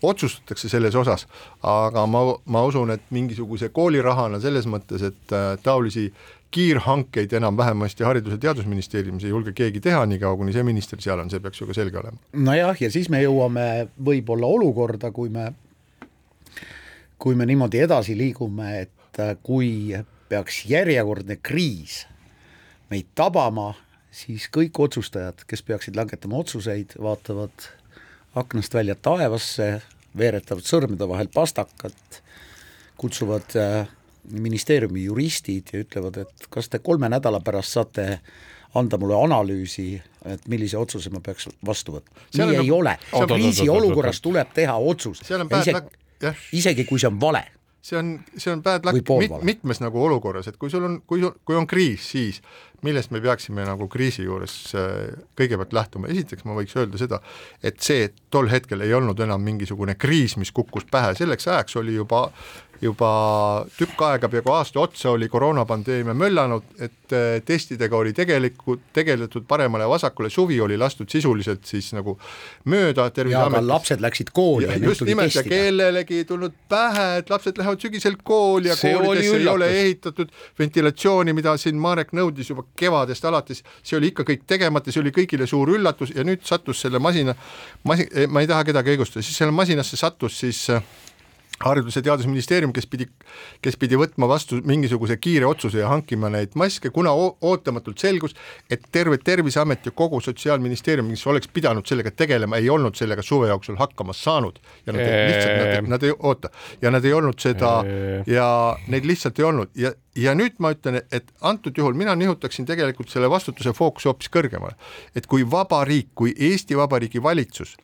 otsustatakse selles osas, aga ma, ma usun, et mingisuguse koolirahana selles mõttes, et taolisi kiirhankeid enam vähemasti Haridus- ja Teadusministeeriumis ei julge keegi teha, niikaua kuni see minister seal on, see peaks ju ka selge olema. nojah, ja siis me jõuame võib-olla olukorda, kui me, kui me niimoodi edasi liigume, et äh, kui peaks järjekordne kriis meid tabama, siis kõik otsustajad, kes peaksid langetama otsuseid, vaatavad aknast välja taevasse, veeretavad sõrmede vahel pastakat, kutsuvad äh, ministeeriumi juristid ja ütlevad, et kas te kolme nädala pärast saate anda mulle analüüsi, et millise otsuse ma peaks vastu võtma. nii nagu, ei ole, kriisiolukorras tuleb teha otsus. isegi, isegi kui see on vale see on, see on bad luck mit, mitmes nagu olukorras, et kui sul on, kui, kui on kriis, siis millest me peaksime nagu kriisi juures äh, kõigepealt lähtuma, esiteks ma võiks öelda seda, et see tol hetkel ei olnud enam mingisugune kriis, mis kukkus pähe, selleks ajaks oli juba juba tükk aega, peaaegu aasta otsa oli koroonapandeemia möllanud, et äh, testidega oli tegelikult tegeletud paremale-vasakule, suvi oli lastud sisuliselt siis nagu mööda ja lapsed läksid kooli ja, ja just nimelt ja kellelegi ei tulnud pähe, et lapsed lähevad sügisel kooli ja see koolidesse ei ole ehitatud ventilatsiooni, mida siin Marek nõudis juba kevadest alates, see oli ikka kõik tegemata, see oli kõigile suur üllatus ja nüüd sattus selle masina, masi-, ma ei taha kedagi õigustada, siis selle masinasse sattus siis äh, haridus- ja Teadusministeerium, kes pidi, kes pidi võtma vastu mingisuguse kiire otsuse ja hankima neid maske, kuna ootamatult selgus, et terve Terviseamet ja kogu Sotsiaalministeerium, mis oleks pidanud sellega tegelema, ei olnud sellega suve jooksul hakkama saanud. Ja nad ei, lihtsalt nad, nad ei oota. Ja nad ei olnud seda ehm. ja neid lihtsalt ei olnud. Ja, ja nüüd ma ütlen, et antud juhul mina nihutaksin tegelikult selle vastutuse fookuse hoopis kõrgemale, et kui vaba riik, kui Eesti Vabariigi valitsus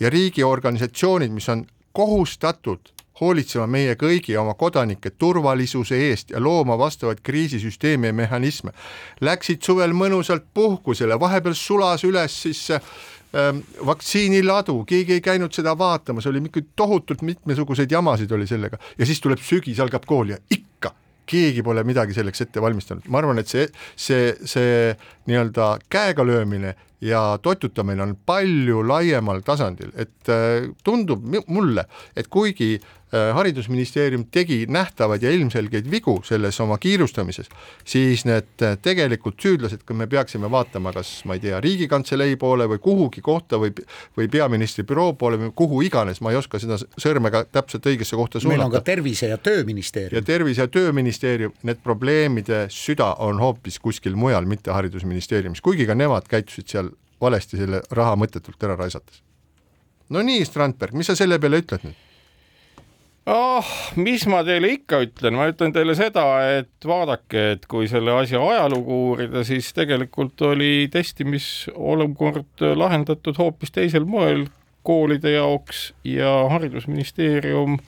ja riigiorganisatsioonid, mis on kohustatud hoolitsema meie kõigi oma kodanike turvalisuse eest ja looma vastavaid kriisisüsteeme ja mehhanisme. Läksid suvel mõnusalt puhkusele, vahepeal sulas üles siis ähm, vaktsiiniladu, keegi ei käinud seda vaatamas, oli ikka tohutult mitmesuguseid jamasid oli sellega ja siis tuleb sügis, algab kool ja ikka keegi pole midagi selleks ette valmistanud, ma arvan, et see, see, see nii-öelda käega löömine ja toitutamine on palju laiemal tasandil, et äh, tundub mulle, et kuigi äh, haridusministeerium tegi nähtavaid ja ilmselgeid vigu selles oma kiirustamises, siis need äh, tegelikult süüdlased, kui me peaksime vaatama, kas ma ei tea, Riigikantselei poole või kuhugi kohta või, või peaministri büroo poole või kuhu iganes, ma ei oska seda sõrmega täpselt õigesse kohta suunata. meil on ka Tervise- ja Tööministeerium. ja Tervise- ja Tööministeerium, need probleemide süda on hoopis kuskil mujal, mitte haridusministeeriumis, kuigi ka nemad käitusid seal valesti selle raha mõttetult ära raisates. no nii, Strandberg, mis sa selle peale ütled nüüd? oh, mis ma teile ikka ütlen, ma ütlen teile seda, et vaadake, et kui selle asja ajalugu uurida, siis tegelikult oli testimisolukord lahendatud hoopis teisel moel koolide jaoks ja Haridusministeerium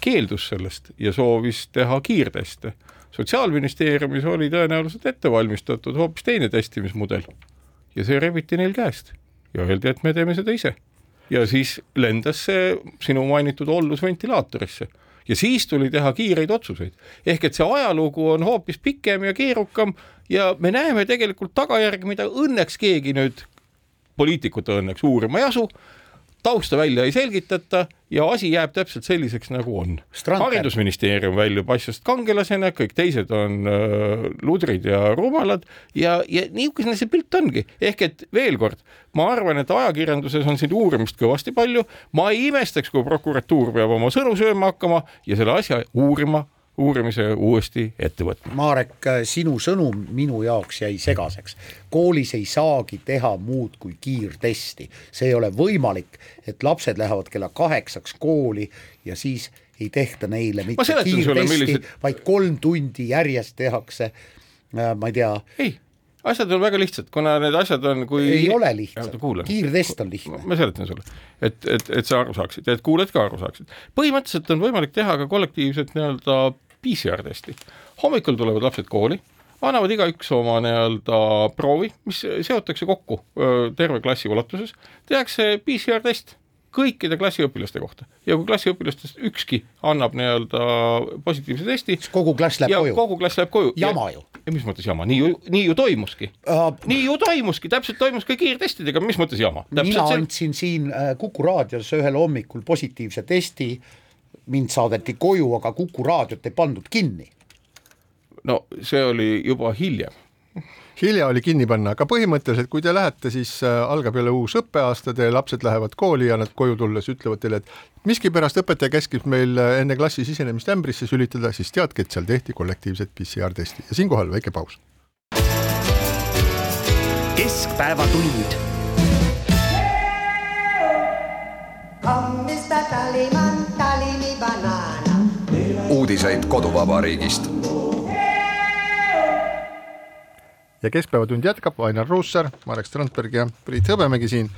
keeldus sellest ja soovis teha kiirteste. sotsiaalministeeriumis oli tõenäoliselt ette valmistatud hoopis teine testimismudel ja see rebiti neil käest ja öeldi, et me teeme seda ise. ja siis lendas see sinu mainitud ollus ventilaatorisse ja siis tuli teha kiireid otsuseid. ehk et see ajalugu on hoopis pikem ja keerukam ja me näeme tegelikult tagajärgi, mida õnneks keegi nüüd, poliitikute õnneks uurima ei asu, tausta välja ei selgitata ja asi jääb täpselt selliseks, nagu on. Haridusministeerium väljub asjast kangelasena, kõik teised on äh, ludrid ja rumalad ja, ja niisugune see pilt ongi, ehk et veel kord, ma arvan, et ajakirjanduses on siin uurimist kõvasti palju, ma ei imestaks, kui prokuratuur peab oma sõnu sööma hakkama ja selle asja uurima uurimise uuesti ette võtma. Marek, sinu sõnum minu jaoks jäi segaseks. koolis ei saagi teha muud kui kiirtesti, see ei ole võimalik, et lapsed lähevad kella kaheksaks kooli ja siis ei tehta neile mitte kiirtesti, millised... vaid kolm tundi järjest tehakse, äh, ma ei tea. ei asjad on väga lihtsad, kuna need asjad on, kui ei ole lihtsad, kiirtest on lihtne. ma seletan sulle, et, et, et sa aru saaksid ja et kuulajad ka aru saaksid. põhimõtteliselt on võimalik teha ka kollektiivset nii-öelda PCR testi. hommikul tulevad lapsed kooli, annavad igaüks oma nii-öelda proovi, mis seotakse kokku terve klassi ulatuses, tehakse PCR test kõikide klassiõpilaste kohta ja kui klassiõpilastest ükski annab nii-öelda positiivse testi. kogu klass läheb koju. kogu klass läheb koju. jama ju. ja mis mõttes jama, nii ju, nii ju toimuski uh,. nii ju toimuski, täpselt toimus ka kiirtestidega, mis mõttes jama? mina andsin siin äh, Kuku raadios ühel hommikul positiivse testi mind saadeti koju, aga Kuku raadiot ei pandud kinni. no see oli juba hiljem hilja oli kinni panna, aga põhimõtteliselt, kui te lähete, siis äh, algab jälle uus õppeaasta, teie lapsed lähevad kooli ja nad koju tulles ütlevad teile, et miskipärast õpetaja käskis meil äh, enne klassi sisenemist ämbrisse sülitada, siis teadke, et seal tehti kollektiivset PCR testi ja siinkohal väike paus. keskpäevatund. Come Mr. uudiseid koduvabariigist. ja Keskpäevatund jätkab, Ainar Ruussaar, Marek Strandberg ja Priit Hõbemägi siin.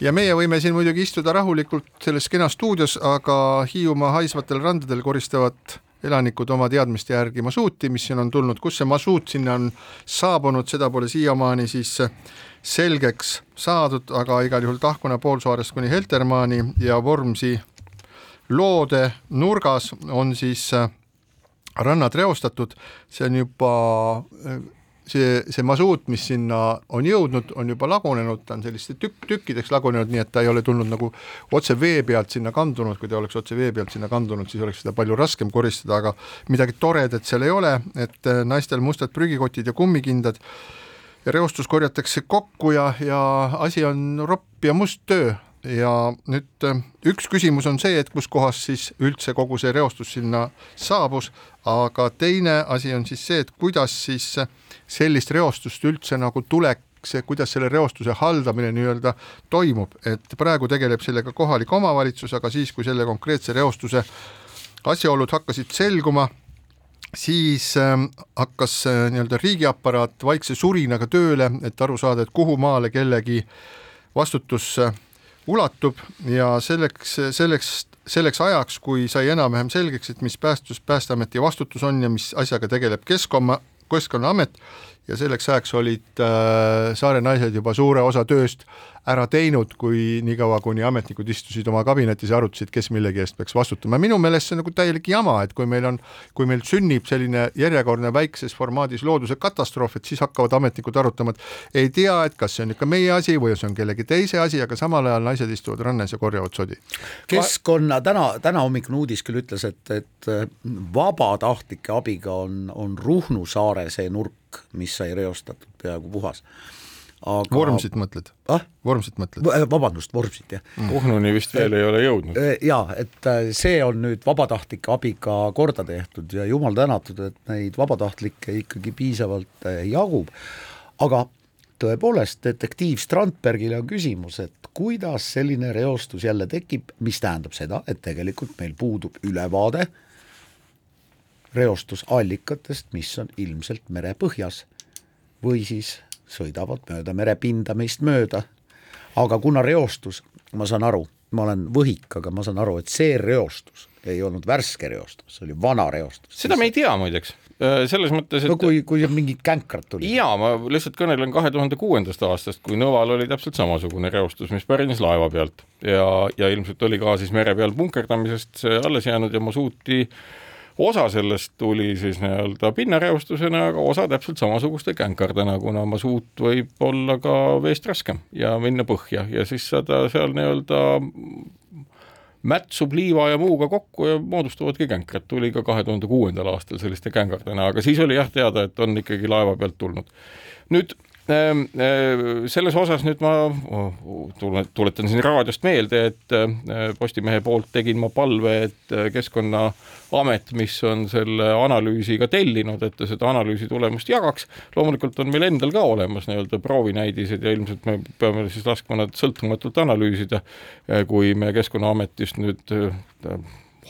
ja meie võime siin muidugi istuda rahulikult selles kenas stuudios, aga Hiiumaa haisvatel randadel koristavad elanikud oma teadmiste järgi masuuti, mis siin on tulnud, kus see masuut sinna on saabunud, seda pole siiamaani siis selgeks saadud, aga igal juhul Tahkuna poolsaarest kuni Heltermaani ja Vormsi loode nurgas on siis rannad reostatud, see on juba see, see masuut, mis sinna on jõudnud, on juba lagunenud, ta on selliste tükk, tükkideks lagunenud, nii et ta ei ole tulnud nagu otse vee pealt sinna kandunud, kui ta oleks otse vee pealt sinna kandunud, siis oleks seda palju raskem koristada, aga midagi toredat seal ei ole, et äh, naistel mustad prügikotid ja kummikindad ja reostus korjatakse kokku ja, ja asi on ropp ja must töö ja nüüd äh, üks küsimus on see, et kuskohast siis üldse kogu see reostus sinna saabus, aga teine asi on siis see, et kuidas siis sellist reostust üldse nagu tuleks, kuidas selle reostuse haldamine nii-öelda toimub, et praegu tegeleb sellega kohalik omavalitsus, aga siis, kui selle konkreetse reostuse asjaolud hakkasid selguma, siis äh, hakkas äh, nii-öelda riigiaparaat vaikse surinaga tööle, et aru saada, et kuhu maale kellegi vastutus äh, ulatub ja selleks, selleks, selleks ajaks, kui sai enam-vähem selgeks, et mis päästus, Päästeameti vastutus on ja mis asjaga tegeleb keskkonna, Keskkonnaamet ja selleks ajaks olid äh, saare naised juba suure osa tööst ära teinud, kui niikaua, kuni ametnikud istusid oma kabinetis ja arutasid, kes millegi eest peaks vastutama. minu meelest see on nagu täielik jama, et kui meil on, kui meil sünnib selline järjekordne väikses formaadis looduse katastroof, et siis hakkavad ametnikud arutama, et ei tea, et kas see on ikka meie asi või see on kellegi teise asi, aga samal ajal naised istuvad rannas ja korjavad sodi. keskkonna, täna, täna hommikune uudis küll ütles, et, et vabatahtlike abiga on, on Ruhnu saare see nurk, mis sai reostatud peaaegu puhas aga Vormsit mõtled ah?? Vormsit mõtled? vabandust, Vormsit jah mm.. Kuhnuni vist veel ei ole jõudnud. Äh, jaa, et äh, see on nüüd vabatahtlike abiga korda tehtud ja jumal tänatud, et neid vabatahtlikke ikkagi piisavalt äh, jagub, aga tõepoolest, detektiiv Strandbergile on küsimus, et kuidas selline reostus jälle tekib, mis tähendab seda, et tegelikult meil puudub ülevaade reostusallikatest, mis on ilmselt merepõhjas või siis sõidavad mööda merepinda meist mööda. aga kuna reostus, ma saan aru, ma olen võhik, aga ma saan aru, et see reostus ei olnud värske reostus, see oli vana reostus. seda me ei tea muideks selles mõttes, et no kui, kui mingid känkrad tulid. jaa, ma lihtsalt kõnelen kahe tuhande kuuendast aastast, kui Nõval oli täpselt samasugune reostus, mis pärines laeva pealt ja, ja ilmselt oli ka siis mere peal punkerdamisest alles jäänud ja masuuti äh, osa sellest tuli siis nii-öelda pinnareostusena, aga osa täpselt samasuguste känkardena, kuna masuut võib olla ka veest raskem ja minna põhja ja siis seda seal nii-öelda mätsub liiva ja muuga kokku ja moodustavadki känkrat, tuli ka kahe tuhande kuuendal aastal selliste känkardena, aga siis oli jah teada, et on ikkagi laeva pealt tulnud. nüüd selles osas nüüd ma tuletan siin raadiost meelde, et ehm, Postimehe poolt tegin ma palve, et Keskkonnaamet, mis on selle analüüsi ka tellinud, et ta seda analüüsi tulemust jagaks. loomulikult on meil endal ka olemas nii-öelda proovinäidised ja ilmselt me peame siis laskma nad sõltumatult analüüsida, kui me Keskkonnaametist nüüd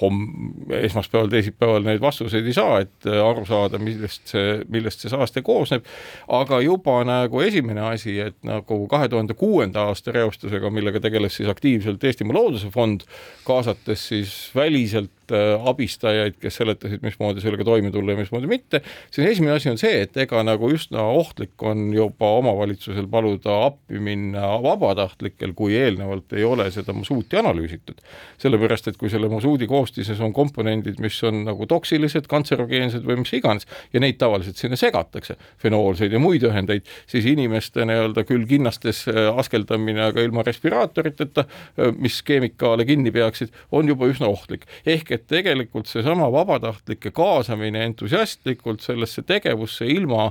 homm-, esmaspäeval, teisipäeval neid vastuseid ei saa, et äh, aru saada, millest see, millest see saaste koosneb. aga juba nagu esimene asi, et nagu kahe tuhande kuuenda aasta reostusega, millega tegeles siis aktiivselt Eestimaa Looduse Fond, kaasates siis väliselt abistajaid, kes seletasid, mismoodi sellega toime tulla ja mismoodi mitte, siis esimene asi on see, et ega nagu üsna ohtlik on juba omavalitsusel paluda appi minna vabatahtlikel, kui eelnevalt ei ole seda masuuti analüüsitud. sellepärast, et kui selle masuudi koostises on komponendid, mis on nagu toksilised, kantserogeensed või mis iganes ja neid tavaliselt sinna segatakse, fenoolseid ja muid ühendeid, siis inimeste nii-öelda küll kinnastes äh, askeldamine, aga ilma respiraatoriteta, äh, mis keemikaale kinni peaksid, on juba üsna ohtlik. ehk et tegelikult seesama vabatahtlike kaasamine entusiastlikult sellesse tegevusse ilma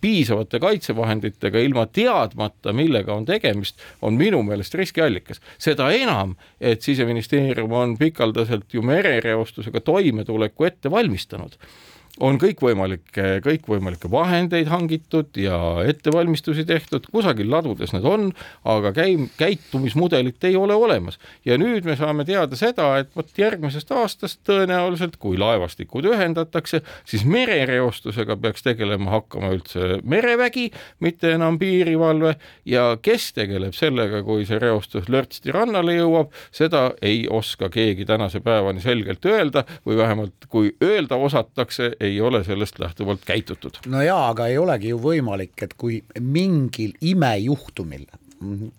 piisavate kaitsevahenditega, ilma teadmata, millega on tegemist, on minu meelest riskiallikas. seda enam, et siseministeerium on pikaldaselt ju merereostusega toimetuleku ette valmistanud on kõikvõimalikke, kõikvõimalikke vahendeid hangitud ja ettevalmistusi tehtud, kusagil ladudes need on, aga käim-, käitumismudelit ei ole olemas. ja nüüd me saame teada seda, et vot järgmisest aastast tõenäoliselt, kui laevastikud ühendatakse, siis merereostusega peaks tegelema hakkama üldse merevägi, mitte enam piirivalve ja kes tegeleb sellega, kui see reostus lörtsti rannale jõuab, seda ei oska keegi tänase päevani selgelt öelda või vähemalt kui öelda osatakse, ei ole sellest lähtuvalt käitutud. no jaa, aga ei olegi ju võimalik, et kui mingil imejuhtumil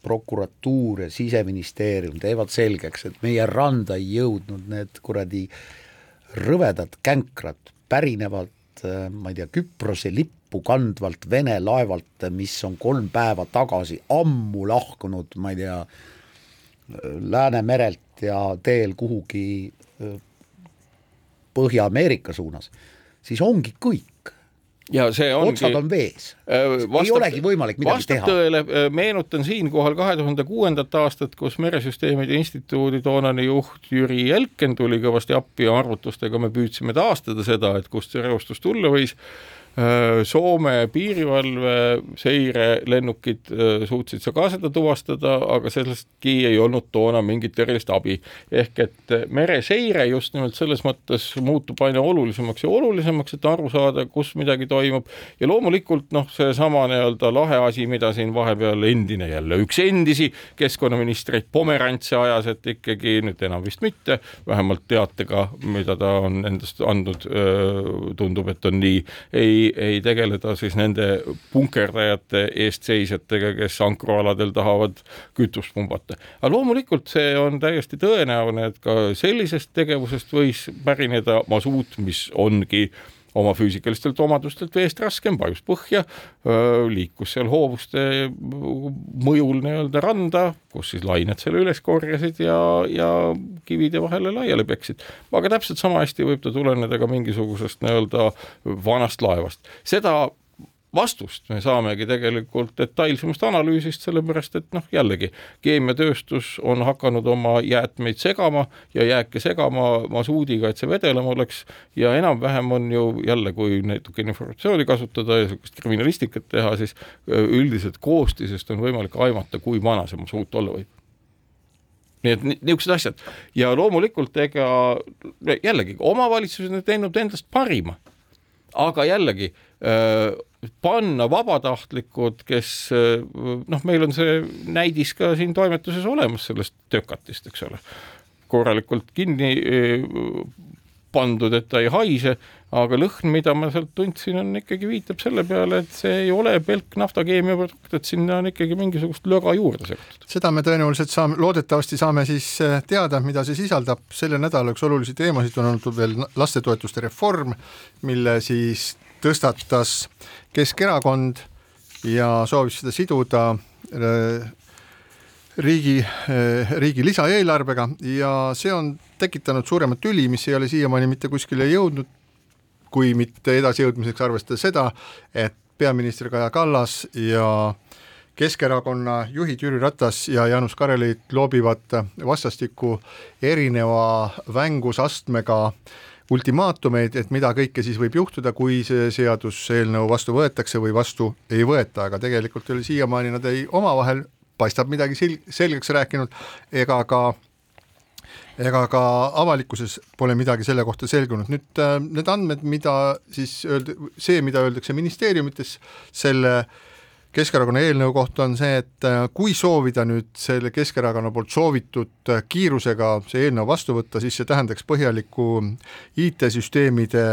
prokuratuur ja siseministeerium teevad selgeks, et meie randa ei jõudnud need kuradi rõvedad känkrad pärinevalt ma ei tea, Küprose lippu kandvalt Vene laevalt, mis on kolm päeva tagasi ammu lahkunud, ma ei tea, Läänemerelt ja teel kuhugi Põhja-Ameerika suunas siis ongi kõik. ja see ongi. otsad on vees äh,. ei olegi võimalik midagi teha. tõele, äh, meenutan siinkohal kahe tuhande kuuendat aastat, kus Meresüsteemide Instituudi toonane juht Jüri Elken tuli kõvasti appi ja arvutustega me püüdsime taastada seda, et kust see reostus tulla võis Soome piirivalve seirelennukid äh, suutsid ka seda tuvastada, aga sellestki ei olnud toona mingit erilist abi. ehk et äh, mereseire just nimelt selles mõttes muutub aina olulisemaks ja olulisemaks, et aru saada, kus midagi toimub. Ja loomulikult noh, seesama nii-öelda lahe asi, mida siin vahepeal endine jälle üks endisi keskkonnaministreid Pomerantse ajas, et ikkagi nüüd enam vist mitte, vähemalt teatega, mida ta on endast andnud, tundub, et on nii, ei ei, ei tegeleda siis nende punkerdajate eestseisjatega, kes ankrualadel tahavad kütust pumbata. aga loomulikult see on täiesti tõenäoline, et ka sellisest tegevusest võis pärineda masuut, mis ongi oma füüsikalistelt omadustelt veest raskem, vajus põhja, liikus seal hoovuste mõjul nii-öelda randa, kus siis lained selle üles korjasid ja, ja kivide vahele laiali peksid. aga täpselt sama hästi võib ta tuleneda ka mingisugusest nii-öelda vanast laevast. seda vastust. Me saamegi tegelikult detailsemast analüüsist, sellepärast et noh, jällegi keemiatööstus on hakanud oma jäätmeid segama ja jääke segama masuudiga, et see vedelam oleks ja enam-vähem on ju jälle, kui natukene informatsiooni kasutada ja niisugust kriminalistikat teha, siis üldiselt koostisest on võimalik aimata, kui vana see masuut olla võib. Nii et niisugused asjad. Ja loomulikult ega jällegi omavalitsused on teinud endast parima, aga jällegi panna vabatahtlikud, kes noh, meil on see näidis ka siin toimetuses olemas sellest tökatist, eks ole, korralikult kinni pandud, et ta ei haise, aga lõhn, mida ma sealt tundsin, on ikkagi, viitab selle peale, et see ei ole pelk naftakeemia produkt, et sinna on ikkagi mingisugust löga juurde segatud. seda me tõenäoliselt saame, loodetavasti saame siis äh, teada, mida see sisaldab, selle nädala üks olulisi teemasid on olnud veel lastetoetuste reform, mille siis tõstatas Keskerakond ja soovis seda siduda äh, riigi, riigi lisaeelarvega ja see on tekitanud suuremat tüli, mis ei ole siiamaani mitte kuskile jõudnud, kui mitte edasijõudmiseks arvestada seda, et peaminister Kaja Kallas ja Keskerakonna juhid Jüri Ratas ja Jaanus Karilaid loobivad vastastikku erineva vängusastmega ultimaatumeid, et mida kõike siis võib juhtuda, kui see seaduseelnõu vastu võetakse või vastu ei võeta, aga tegelikult ole siiamaani nad ei omavahel paistab midagi sel-, selgeks rääkinud ega ka ega ka avalikkuses pole midagi selle kohta selgunud, nüüd äh, need andmed, mida siis öelda, see, mida öeldakse ministeeriumites selle Keskerakonna eelnõu kohta on see, et äh, kui soovida nüüd selle Keskerakonna poolt soovitud äh, kiirusega see eelnõu vastu võtta, siis see tähendaks põhjalikku IT-süsteemide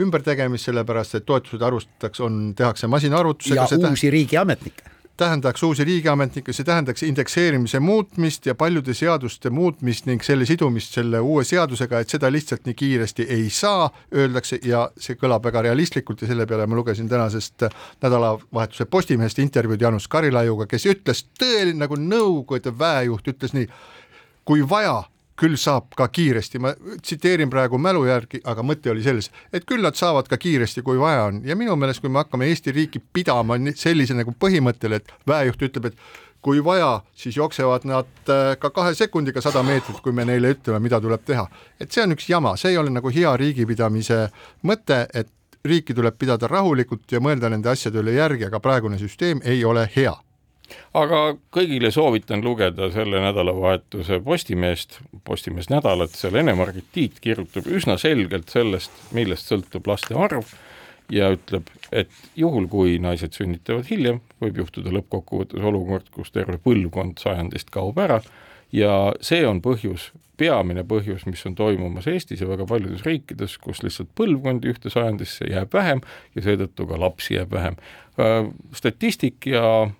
ümbertegemist, sellepärast et toetused arvustatakse, on, tehakse masinaarvutusega. ja uusi riigiametnikke tähendaks uusi riigiametnikke, see tähendaks indekseerimise muutmist ja paljude seaduste muutmist ning selle sidumist selle uue seadusega, et seda lihtsalt nii kiiresti ei saa, öeldakse ja see kõlab väga realistlikult ja selle peale ma lugesin tänasest nädalavahetuse Postimehest intervjuud Jaanus Karilaiuga, kes ütles tõeline nagu Nõukogude väejuht, ütles nii, kui vaja, küll saab ka kiiresti, ma tsiteerin praegu mälu järgi, aga mõte oli selles, et küll nad saavad ka kiiresti, kui vaja on. Ja minu meelest, kui me hakkame Eesti riiki pidama sellise nagu põhimõttel, et väejuht ütleb, et kui vaja, siis jooksevad nad äh, ka kahe sekundiga sada meetrit, kui me neile ütleme, mida tuleb teha. et see on üks jama, see ei ole nagu hea riigipidamise mõte, et riiki tuleb pidada rahulikult ja mõelda nende asjade üle järgi, aga praegune süsteem ei ole hea aga kõigile soovitan lugeda selle nädalavahetuse Postimeest, Postimees nädalat, seal Ene-Margit Tiit kirjutab üsna selgelt sellest, millest sõltub laste arv ja ütleb, et juhul, kui naised sünnitavad hiljem, võib juhtuda lõppkokkuvõttes olukord, kus terve põlvkond sajandist kaob ära ja see on põhjus, peamine põhjus, mis on toimumas Eestis ja väga paljudes riikides, kus lihtsalt põlvkondi ühte sajandisse jääb vähem ja seetõttu ka lapsi jääb vähem. Äh, statistik ja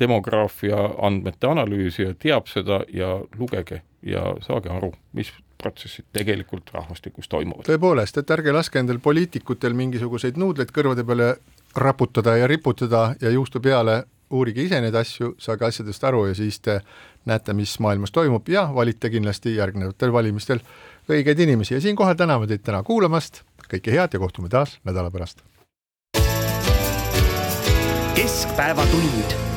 demograafia andmete analüüsija teab seda ja lugege ja saage aru, mis protsessid tegelikult rahvastikus toimuvad. tõepoolest, et ärge laske endal poliitikutel mingisuguseid nuudleid kõrvade peale raputada ja riputada ja juustu peale, uurige ise neid asju, saage asjadest aru ja siis te näete, mis maailmas toimub ja valite kindlasti järgnevatel valimistel õigeid inimesi ja siinkohal täname teid täna kuulamast, kõike head ja kohtume taas nädala pärast. keskpäevatund